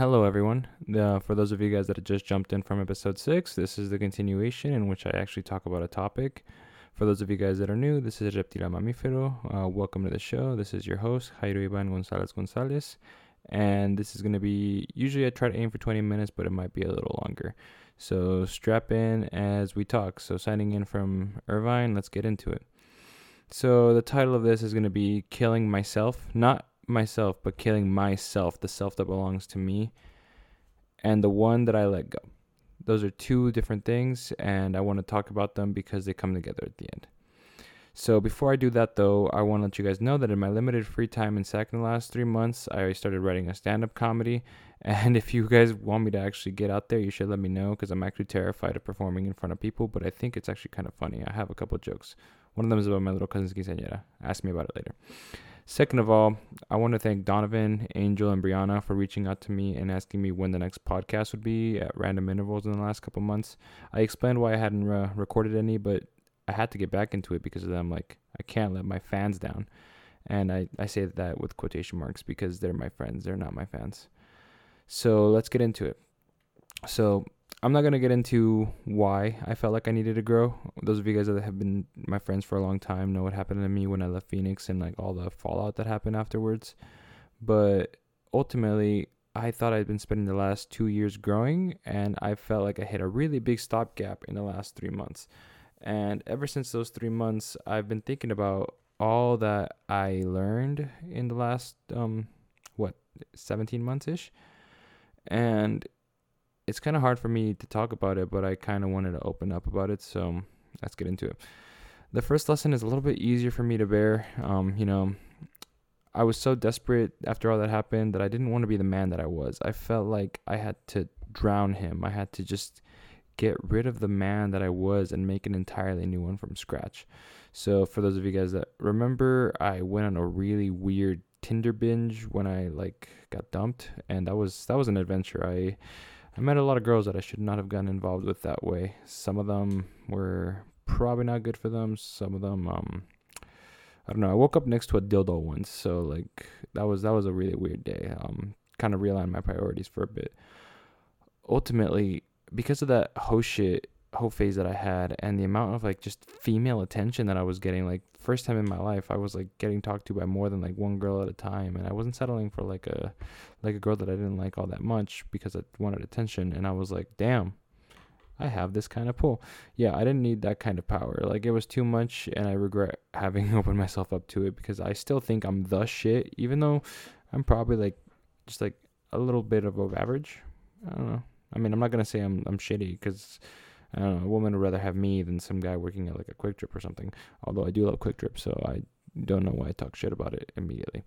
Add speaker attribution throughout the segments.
Speaker 1: Hello, everyone. Uh, for those of you guys that have just jumped in from episode six, this is the continuation in which I actually talk about a topic. For those of you guys that are new, this is Reptil a Mamifero. Uh, welcome to the show. This is your host, Jairo Ivan Gonzalez Gonzalez. And this is going to be, usually I try to aim for 20 minutes, but it might be a little longer. So strap in as we talk. So signing in from Irvine, let's get into it. So the title of this is going to be Killing Myself. Not myself, but killing myself, the self that belongs to me, and the one that I let go. Those are two different things, and I want to talk about them because they come together at the end. So before I do that, though, I want to let you guys know that in my limited free time in SAC in the last three months, I started writing a stand-up comedy. And if you guys want me to actually get out there, you should let me know because I'm actually terrified of performing in front of people. But I think it's actually kind of funny. I have a couple jokes. One of them is about my little cousin's quinceañera. Ask me about it later. Second of all, I want to thank Donovan, Angel, and Brianna for reaching out to me and asking me when the next podcast would be at random intervals in the last couple months. I explained why I hadn't uh, recorded any, but I had to get back into it because of them. Like, I can't let my fans down. And I, I say that with quotation marks because they're my friends, they're not my fans. So let's get into it. So, I'm not gonna get into why I felt like I needed to grow. Those of you guys that have been my friends for a long time know what happened to me when I left Phoenix and like all the fallout that happened afterwards. But ultimately, I thought I'd been spending the last two years growing, and I felt like I hit a really big stopgap in the last three months. And ever since those three months, I've been thinking about all that I learned in the last um what 17 months ish. And it's kind of hard for me to talk about it, but I kind of wanted to open up about it. So let's get into it. The first lesson is a little bit easier for me to bear. Um, you know, I was so desperate after all that happened that I didn't want to be the man that I was. I felt like I had to drown him. I had to just get rid of the man that I was and make an entirely new one from scratch. So for those of you guys that remember, I went on a really weird Tinder binge when I like got dumped and that was that was an adventure. I I met a lot of girls that I should not have gotten involved with that way. Some of them were probably not good for them. Some of them, um, I don't know. I woke up next to a dildo once, so like that was that was a really weird day. Um, kind of realigned my priorities for a bit. Ultimately, because of that whole shit, whole phase that I had, and the amount of like just female attention that I was getting, like first time in my life I was like getting talked to by more than like one girl at a time and I wasn't settling for like a like a girl that I didn't like all that much because I wanted attention and I was like damn I have this kind of pull. Yeah, I didn't need that kind of power. Like it was too much and I regret having opened myself up to it because I still think I'm the shit even though I'm probably like just like a little bit above average. I don't know. I mean, I'm not going to say I'm I'm shitty cuz I don't know, a woman would rather have me than some guy working at like a QuikTrip or something. Although I do love QuikTrip, so I don't know why I talk shit about it immediately.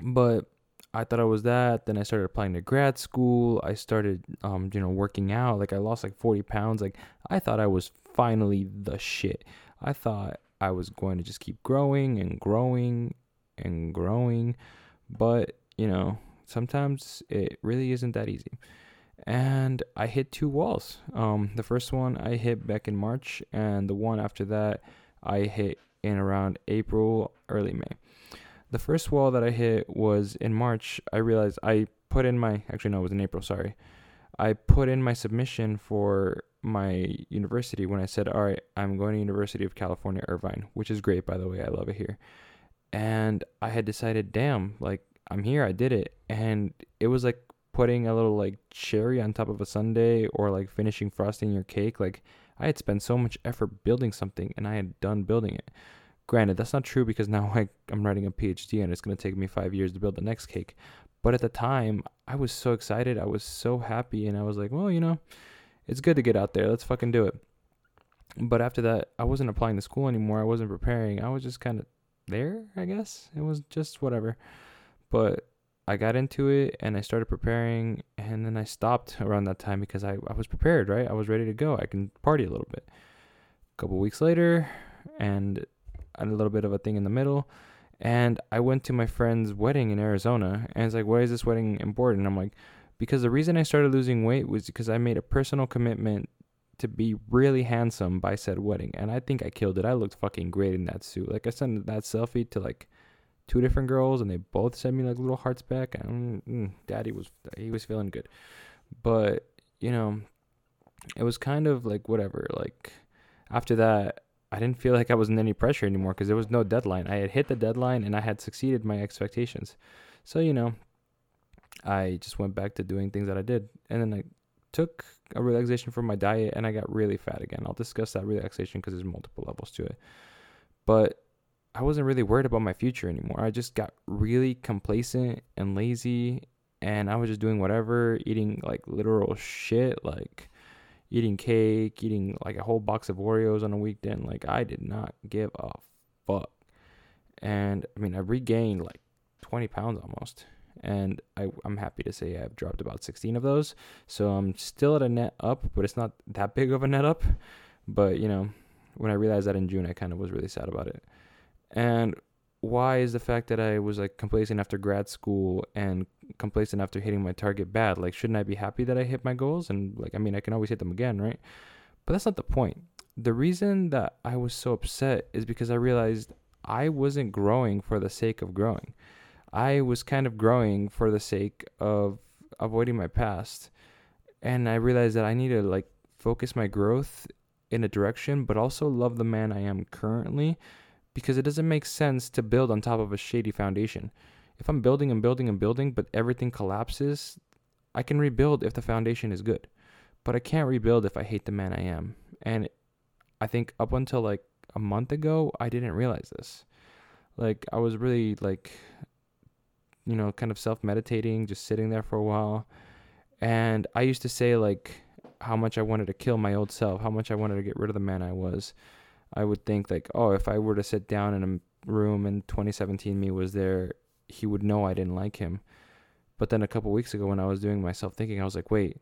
Speaker 1: But I thought I was that. Then I started applying to grad school. I started, um, you know, working out. Like I lost like 40 pounds. Like I thought I was finally the shit. I thought I was going to just keep growing and growing and growing. But, you know, sometimes it really isn't that easy and I hit two walls. Um, the first one I hit back in March, and the one after that I hit in around April, early May. The first wall that I hit was in March. I realized I put in my actually no, it was in April. Sorry, I put in my submission for my university when I said, "All right, I'm going to University of California, Irvine," which is great, by the way. I love it here. And I had decided, damn, like I'm here, I did it, and it was like putting a little like cherry on top of a sundae or like finishing frosting your cake. Like I had spent so much effort building something and I had done building it. Granted, that's not true because now I, I'm writing a PhD and it's going to take me five years to build the next cake. But at the time, I was so excited. I was so happy. And I was like, well, you know, it's good to get out there. Let's fucking do it. But after that, I wasn't applying to school anymore. I wasn't preparing. I was just kind of there, I guess. It was just whatever. But I got into it and I started preparing and then I stopped around that time because I, I was prepared, right? I was ready to go. I can party a little bit. A couple weeks later and a little bit of a thing in the middle. And I went to my friend's wedding in Arizona and it's like, why is this wedding important? I'm like, because the reason I started losing weight was because I made a personal commitment to be really handsome by said wedding. And I think I killed it. I looked fucking great in that suit. Like I sent that selfie to like two different girls, and they both sent me like little hearts back. And mm, daddy was he was feeling good, but you know, it was kind of like whatever. Like after that, I didn't feel like I was in any pressure anymore because there was no deadline. I had hit the deadline and I had succeeded my expectations. So you know, I just went back to doing things that I did, and then I took a relaxation from my diet, and I got really fat again. I'll discuss that relaxation because there's multiple levels to it, but I wasn't really worried about my future anymore. I just got really complacent and lazy, and I was just doing whatever, eating like literal shit, like eating cake, eating like a whole box of Oreos on a weekend. Like I did not give a fuck. And I mean, I regained like 20 pounds almost and I, I'm happy to say I've dropped about 16 of those. So I'm still at a net up, but it's not that big of a net up. But you know, when I realized that in June, I kind of was really sad about it. And why is the fact that I was like complacent after grad school and complacent after hitting my target bad? Like, shouldn't I be happy that I hit my goals? And like, I mean, I can always hit them again, right? But that's not the point. The reason that I was so upset is because I realized I wasn't growing for the sake of growing. I was kind of growing for the sake of avoiding my past. And I realized that I need to like focus my growth in a direction, but also love the man I am currently because it doesn't make sense to build on top of a shady foundation. If I'm building and building and building, but everything collapses, I can rebuild if the foundation is good. But I can't rebuild if I hate the man I am. And I think up until like a month ago, I didn't realize this. Like I was really like you know, kind of self meditating, just sitting there for a while. And I used to say, like, how much I wanted to kill my old self, how much I wanted to get rid of the man I was. I would think, like, oh, if I were to sit down in a room and 2017 me was there, he would know I didn't like him. But then a couple weeks ago, when I was doing myself thinking, I was like, wait,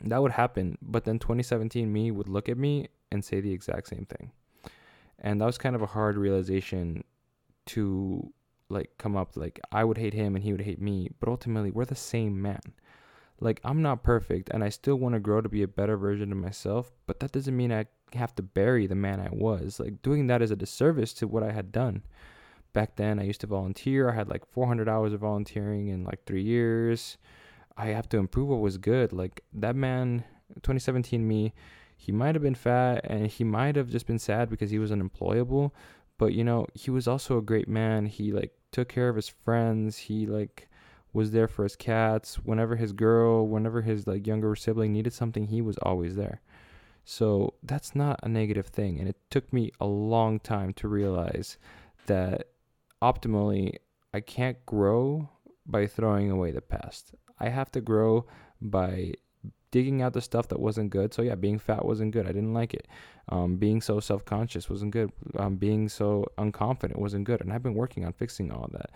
Speaker 1: that would happen. But then 2017 me would look at me and say the exact same thing. And that was kind of a hard realization to like come up like I would hate him and he would hate me, but ultimately we're the same man. Like I'm not perfect and I still want to grow to be a better version of myself, but that doesn't mean I have to bury the man I was. Like doing that is a disservice to what I had done. Back then I used to volunteer. I had like 400 hours of volunteering in like 3 years. I have to improve what was good. Like that man 2017 me, he might have been fat and he might have just been sad because he was unemployable, but you know, he was also a great man. He like took care of his friends. He like was there for his cats. Whenever his girl, whenever his like younger sibling needed something, he was always there. So that's not a negative thing. And it took me a long time to realize that optimally, I can't grow by throwing away the past. I have to grow by digging out the stuff that wasn't good. So yeah, being fat wasn't good. I didn't like it. Um, being so self conscious wasn't good. Um, being so unconfident wasn't good. And I've been working on fixing all that.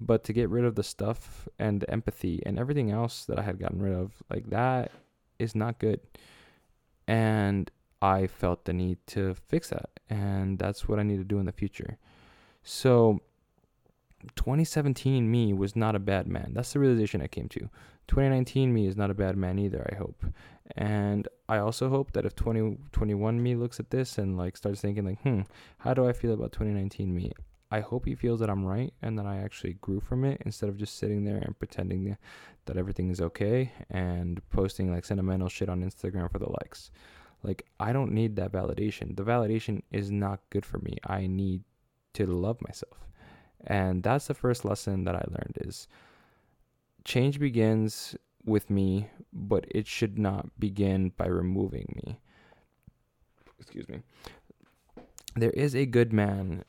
Speaker 1: But to get rid of the stuff and the empathy and everything else that I had gotten rid of, like that is not good. And I felt the need to fix that. And that's what I need to do in the future. So 2017 me was not a bad man. That's the realization I came to. 2019 me is not a bad man either, I hope. And I also hope that if 2021 me looks at this and like starts thinking like, "Hmm, how do I feel about 2019 me?" I hope he feels that I'm right and that I actually grew from it instead of just sitting there and pretending that everything is okay and posting like sentimental shit on Instagram for the likes. Like I don't need that validation. The validation is not good for me. I need to love myself. And that's the first lesson that I learned is change begins with me, but it should not begin by removing me. Excuse me. There is a good man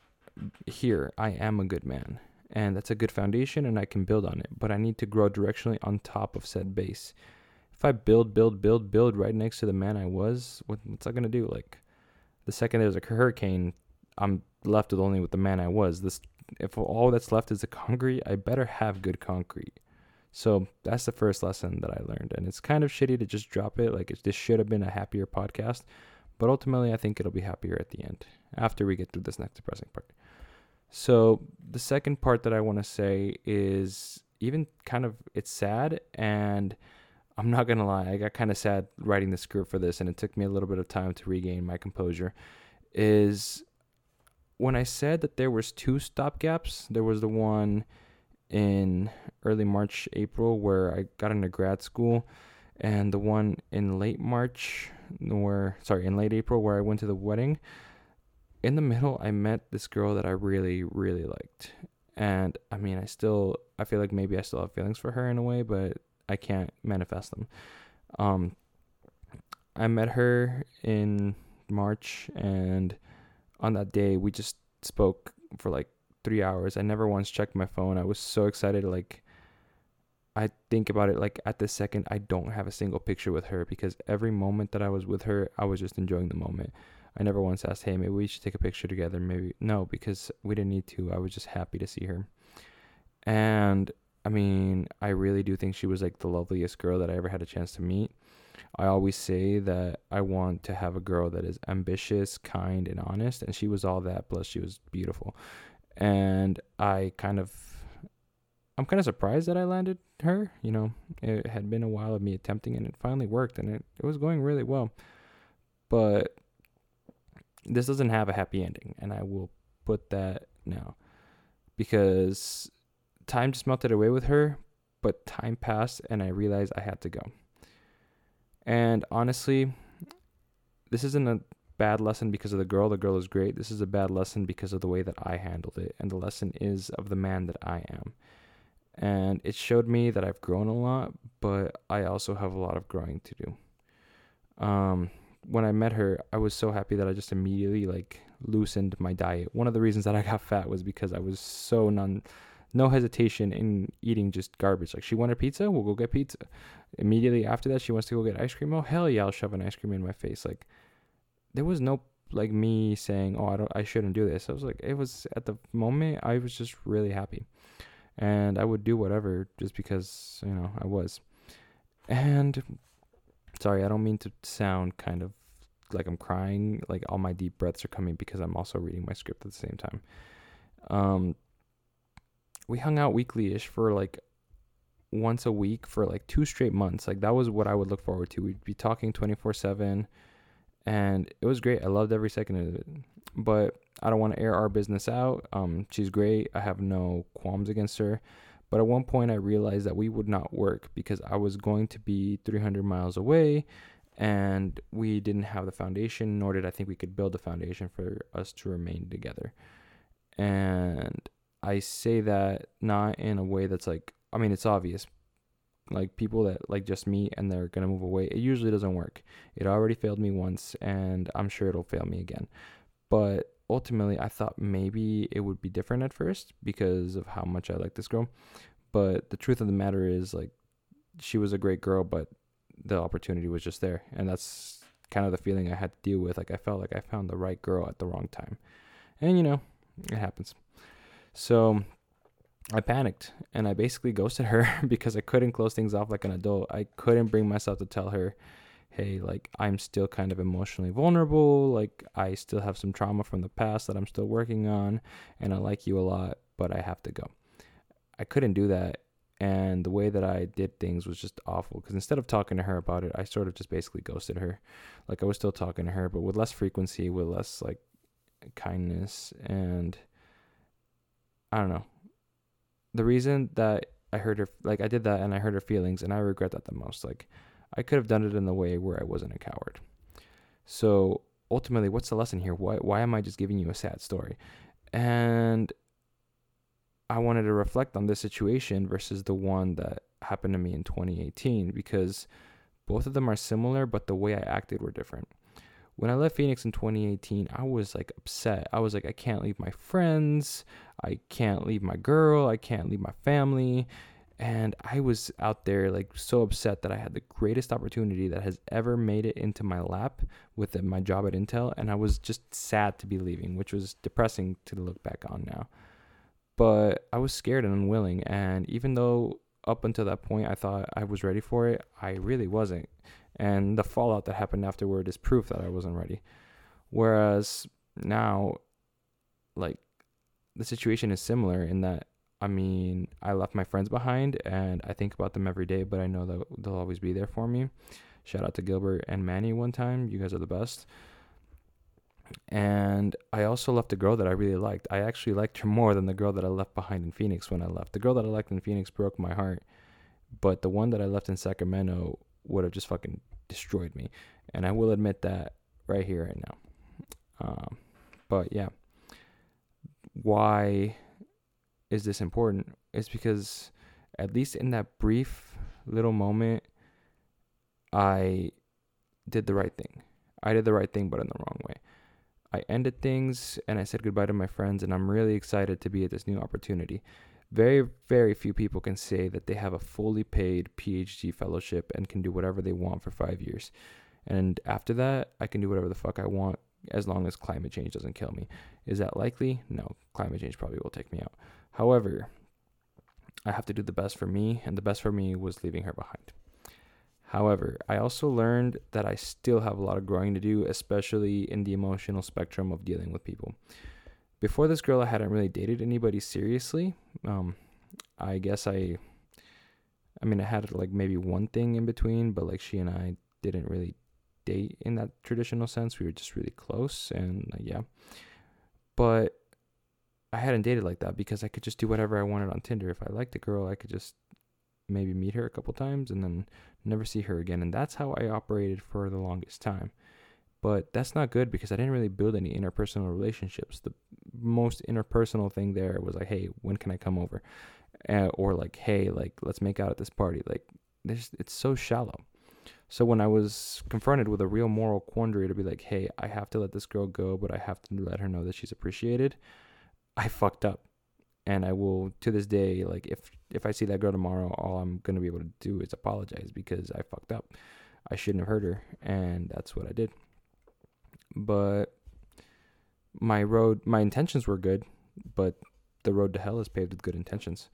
Speaker 1: here. I am a good man. And that's a good foundation, and I can build on it. But I need to grow directionally on top of said base. If I build, build, build, build right next to the man I was, what's that gonna do? Like, the second there's a hurricane, I'm left with only with the man I was. This, if all that's left is the concrete, I better have good concrete. So that's the first lesson that I learned. And it's kind of shitty to just drop it. Like, it, this should have been a happier podcast. But ultimately, I think it'll be happier at the end after we get through this next depressing part. So, the second part that I want to say is even kind of it's sad. And I'm not going to lie, I got kind of sad writing the script for this. And it took me a little bit of time to regain my composure. Is when I said that there was two stopgaps, there was the one in early March, April, where I got into grad school, and the one in late March, where sorry, in late April, where I went to the wedding. In the middle, I met this girl that I really, really liked, and I mean, I still, I feel like maybe I still have feelings for her in a way, but I can't manifest them. Um, I met her in March, and on that day, we just spoke for like three hours. I never once checked my phone. I was so excited. Like, I think about it like at the second, I don't have a single picture with her because every moment that I was with her, I was just enjoying the moment. I never once asked, hey, maybe we should take a picture together. Maybe, no, because we didn't need to. I was just happy to see her. And I mean, I really do think she was like the loveliest girl that I ever had a chance to meet. I always say that I want to have a girl that is ambitious, kind, and honest. And she was all that, plus she was beautiful and I kind of I'm kind of surprised that I landed her. You know, it had been a while of me attempting and it finally worked and it, it was going really well. But this doesn't have a happy ending, and I will put that now. Because time just melted away with her, but time passed and I realized I had to go. And honestly, this isn't a bad lesson because of the girl. The girl is great. This is a bad lesson because of the way that I handled it. And the lesson is of the man that I am. And it showed me that I've grown a lot, but I also have a lot of growing to do. Um, when I met her, I was so happy that I just immediately like loosened my diet. One of the reasons that I got fat was because I was so non no hesitation in eating just garbage. Like she wanted pizza, we'll go get pizza. Immediately after that, she wants to go get ice cream. Oh hell yeah, I'll shove an ice cream in my face. Like there was no like me saying, "Oh, I don't, I shouldn't do this." I was like, it was at the moment I was just really happy, and I would do whatever just because you know I was. And sorry, I don't mean to sound kind of like I'm crying. Like all my deep breaths are coming because I'm also reading my script at the same time. Um, we hung out weekly ish for like once a week for like two straight months. Like that was what I would look forward to. We'd be talking 24 7 and it was great. I loved every second of it. But I don't want to air our business out. Um, she's great. I have no qualms against her. But at one point, I realized that we would not work because I was going to be 300 miles away and we didn't have the foundation, nor did I think we could build a foundation for us to remain together. And I say that not in a way that's like, I mean, it's obvious, like people that like just me and they're gonna move away it usually doesn't work. It already failed me once and i'm sure it'll fail me again. But ultimately i thought maybe it would be different at first because of how much i like this girl. But the truth of the matter is like she was a great girl but the opportunity was just there. And that's kind of the feeling i had to deal with. Like i felt like i found the right girl at the wrong time. And you know it happens. So I panicked and I basically ghosted her because I couldn't close things off like an adult. I couldn't bring myself to tell her, hey, like I'm still kind of emotionally vulnerable. Like I still have some trauma from the past that I'm still working on and I like you a lot, but I have to go. I couldn't do that. And the way that I did things was just awful because instead of talking to her about it, I sort of just basically ghosted her. Like I was still talking to her, but with less frequency, with less like kindness. And I don't know the reason that I heard her like I did that and I hurt her feelings and I regret that the most. Like I could have done it in the way where I wasn't a coward. So ultimately, what's the lesson here? Why why am I just giving you a sad story? And I wanted to reflect on this situation versus the one that happened to me in 2018 because both of them are similar, but the way I acted were different when I left Phoenix in 2018, I was like upset. I was like, I can't leave my friends. I can't leave my girl. I can't leave my family. And I was out there like so upset that I had the greatest opportunity that has ever made it into my lap with uh, my job at Intel. And I was just sad to be leaving, which was depressing to look back on now. But I was scared and unwilling. And even though up until that point I thought I was ready for it, I really wasn't and the fallout that happened afterward is proof that I wasn't ready. Whereas now, like, the situation is similar in that, I mean, I left my friends behind and I think about them every day, but I know that they'll always be there for me. Shout out to Gilbert and Manny one time. You guys are the best. And I also left a girl that I really liked. I actually liked her more than the girl that I left behind in Phoenix when I left. The girl that I liked in Phoenix broke my heart, but the one that I left in Sacramento would have just fucking destroyed me. And I will admit that right here, right now. Um, but yeah, why is this important? It's because at least in that brief little moment, I did the right thing. I did the right thing, but in the wrong way. I ended things and I said goodbye to my friends, and I'm really excited to be at this new opportunity. Very, very few people can say that they have a fully paid PhD fellowship and can do whatever they want for five years. And after that, I can do whatever the fuck I want as long as climate change doesn't kill me. Is that likely? No, climate change probably will take me out. However, I have to do the best for me, and the best for me was leaving her behind. However, I also learned that I still have a lot of growing to do, especially in the emotional spectrum of dealing with people. Before this girl, I hadn't really dated anybody seriously. Um, I guess I, I mean, I had like maybe one thing in between, but like she and I didn't really date in that traditional sense. We were just really close, and uh, yeah. But I hadn't dated like that because I could just do whatever I wanted on Tinder. If I liked a girl, I could just maybe meet her a couple times and then never see her again. And that's how I operated for the longest time. But that's not good because I didn't really build any interpersonal relationships. The most interpersonal thing there was like, hey, when can I come over? Uh, or like, hey, like, let's make out at this party. Like, this, it's so shallow. So when I was confronted with a real moral quandary to be like, hey, I have to let this girl go, but I have to let her know that she's appreciated, I fucked up. And I will to this day, like if if I see that girl tomorrow, all I'm gonna be able to do is apologize because I fucked up. I shouldn't have hurt her, and that's what I did. But my road, my intentions were good, but the road to hell is paved with good intentions.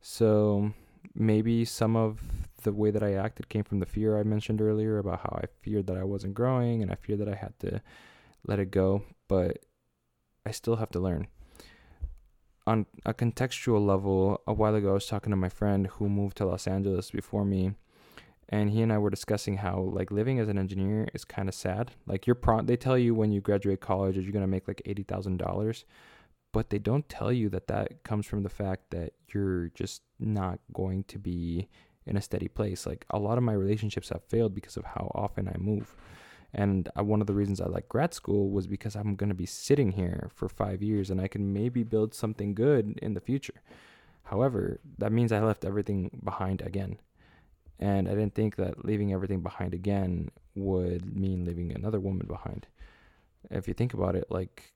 Speaker 1: So maybe some of the way that I acted came from the fear I mentioned earlier about how I feared that I wasn't growing and I feared that I had to let it go, but I still have to learn on a contextual level, a while ago, I was talking to my friend who moved to Los Angeles before me, and he and I were discussing how like living as an engineer is kind of sad. Like you're pro, they tell you when you graduate college that you're gonna make like eighty thousand dollars, but they don't tell you that that comes from the fact that you're just not going to be in a steady place. Like a lot of my relationships have failed because of how often I move. And I, one of the reasons I like grad school was because I'm going to be sitting here for five years and I can maybe build something good in the future. However, that means I left everything behind again. And I didn't think that leaving everything behind again would mean leaving another woman behind. If you think about it, like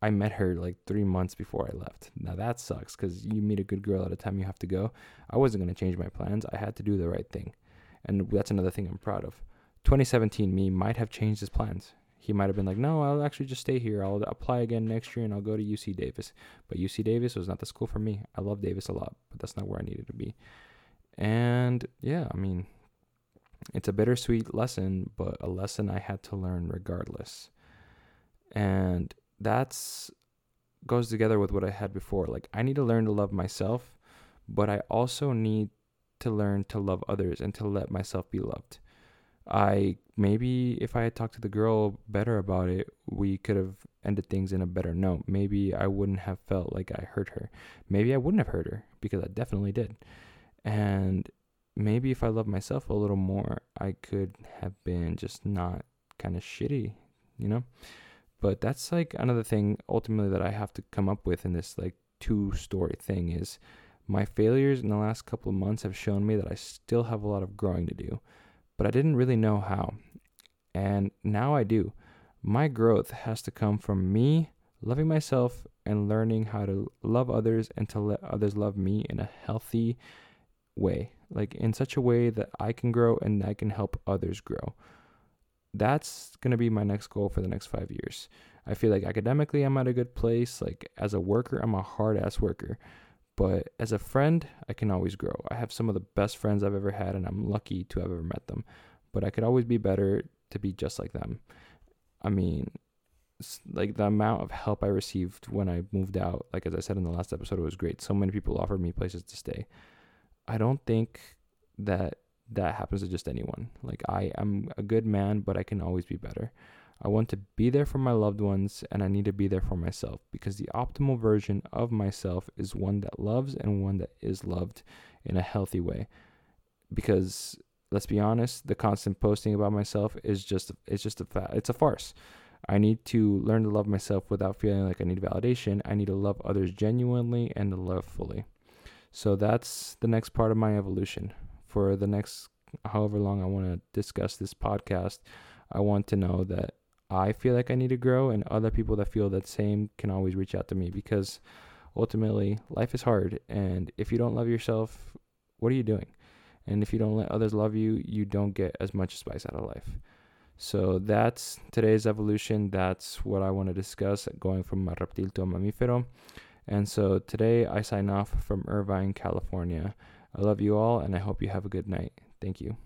Speaker 1: I met her like three months before I left. Now that sucks because you meet a good girl at a time you have to go. I wasn't going to change my plans. I had to do the right thing. And that's another thing I'm proud of. 2017 me might have changed his plans. He might have been like, no, I'll actually just stay here. I'll apply again next year and I'll go to UC Davis. But UC Davis was not the school for me. I love Davis a lot, but that's not where I needed to be. And yeah, I mean, it's a bittersweet lesson, but a lesson I had to learn regardless. And that's goes together with what I had before. Like I need to learn to love myself, but I also need to learn to love others and to let myself be loved. I maybe if I had talked to the girl better about it, we could have ended things in a better note. Maybe I wouldn't have felt like I hurt her. Maybe I wouldn't have hurt her because I definitely did. And maybe if I loved myself a little more, I could have been just not kind of shitty, you know? But that's like another thing ultimately that I have to come up with in this like two story thing is my failures in the last couple of months have shown me that I still have a lot of growing to do but I didn't really know how. And now I do. My growth has to come from me loving myself and learning how to love others and to let others love me in a healthy way, like in such a way that I can grow and I can help others grow. That's going to be my next goal for the next five years. I feel like academically, I'm at a good place. Like as a worker, I'm a hard ass worker. But as a friend, I can always grow. I have some of the best friends I've ever had, and I'm lucky to have ever met them. But I could always be better to be just like them. I mean, like the amount of help I received when I moved out, like as I said in the last episode, it was great. So many people offered me places to stay. I don't think that that happens to just anyone. Like I am a good man, but I can always be better. I want to be there for my loved ones and I need to be there for myself because the optimal version of myself is one that loves and one that is loved in a healthy way. Because let's be honest, the constant posting about myself is just it's just a fa- it's a farce. I need to learn to love myself without feeling like I need validation. I need to love others genuinely and to love fully. So that's the next part of my evolution. For the next however long I want to discuss this podcast, I want to know that I feel like I need to grow, and other people that feel that same can always reach out to me because ultimately life is hard. And if you don't love yourself, what are you doing? And if you don't let others love you, you don't get as much spice out of life. So that's today's evolution. That's what I want to discuss going from reptil to a mamífero. And so today I sign off from Irvine, California. I love you all, and I hope you have a good night. Thank you.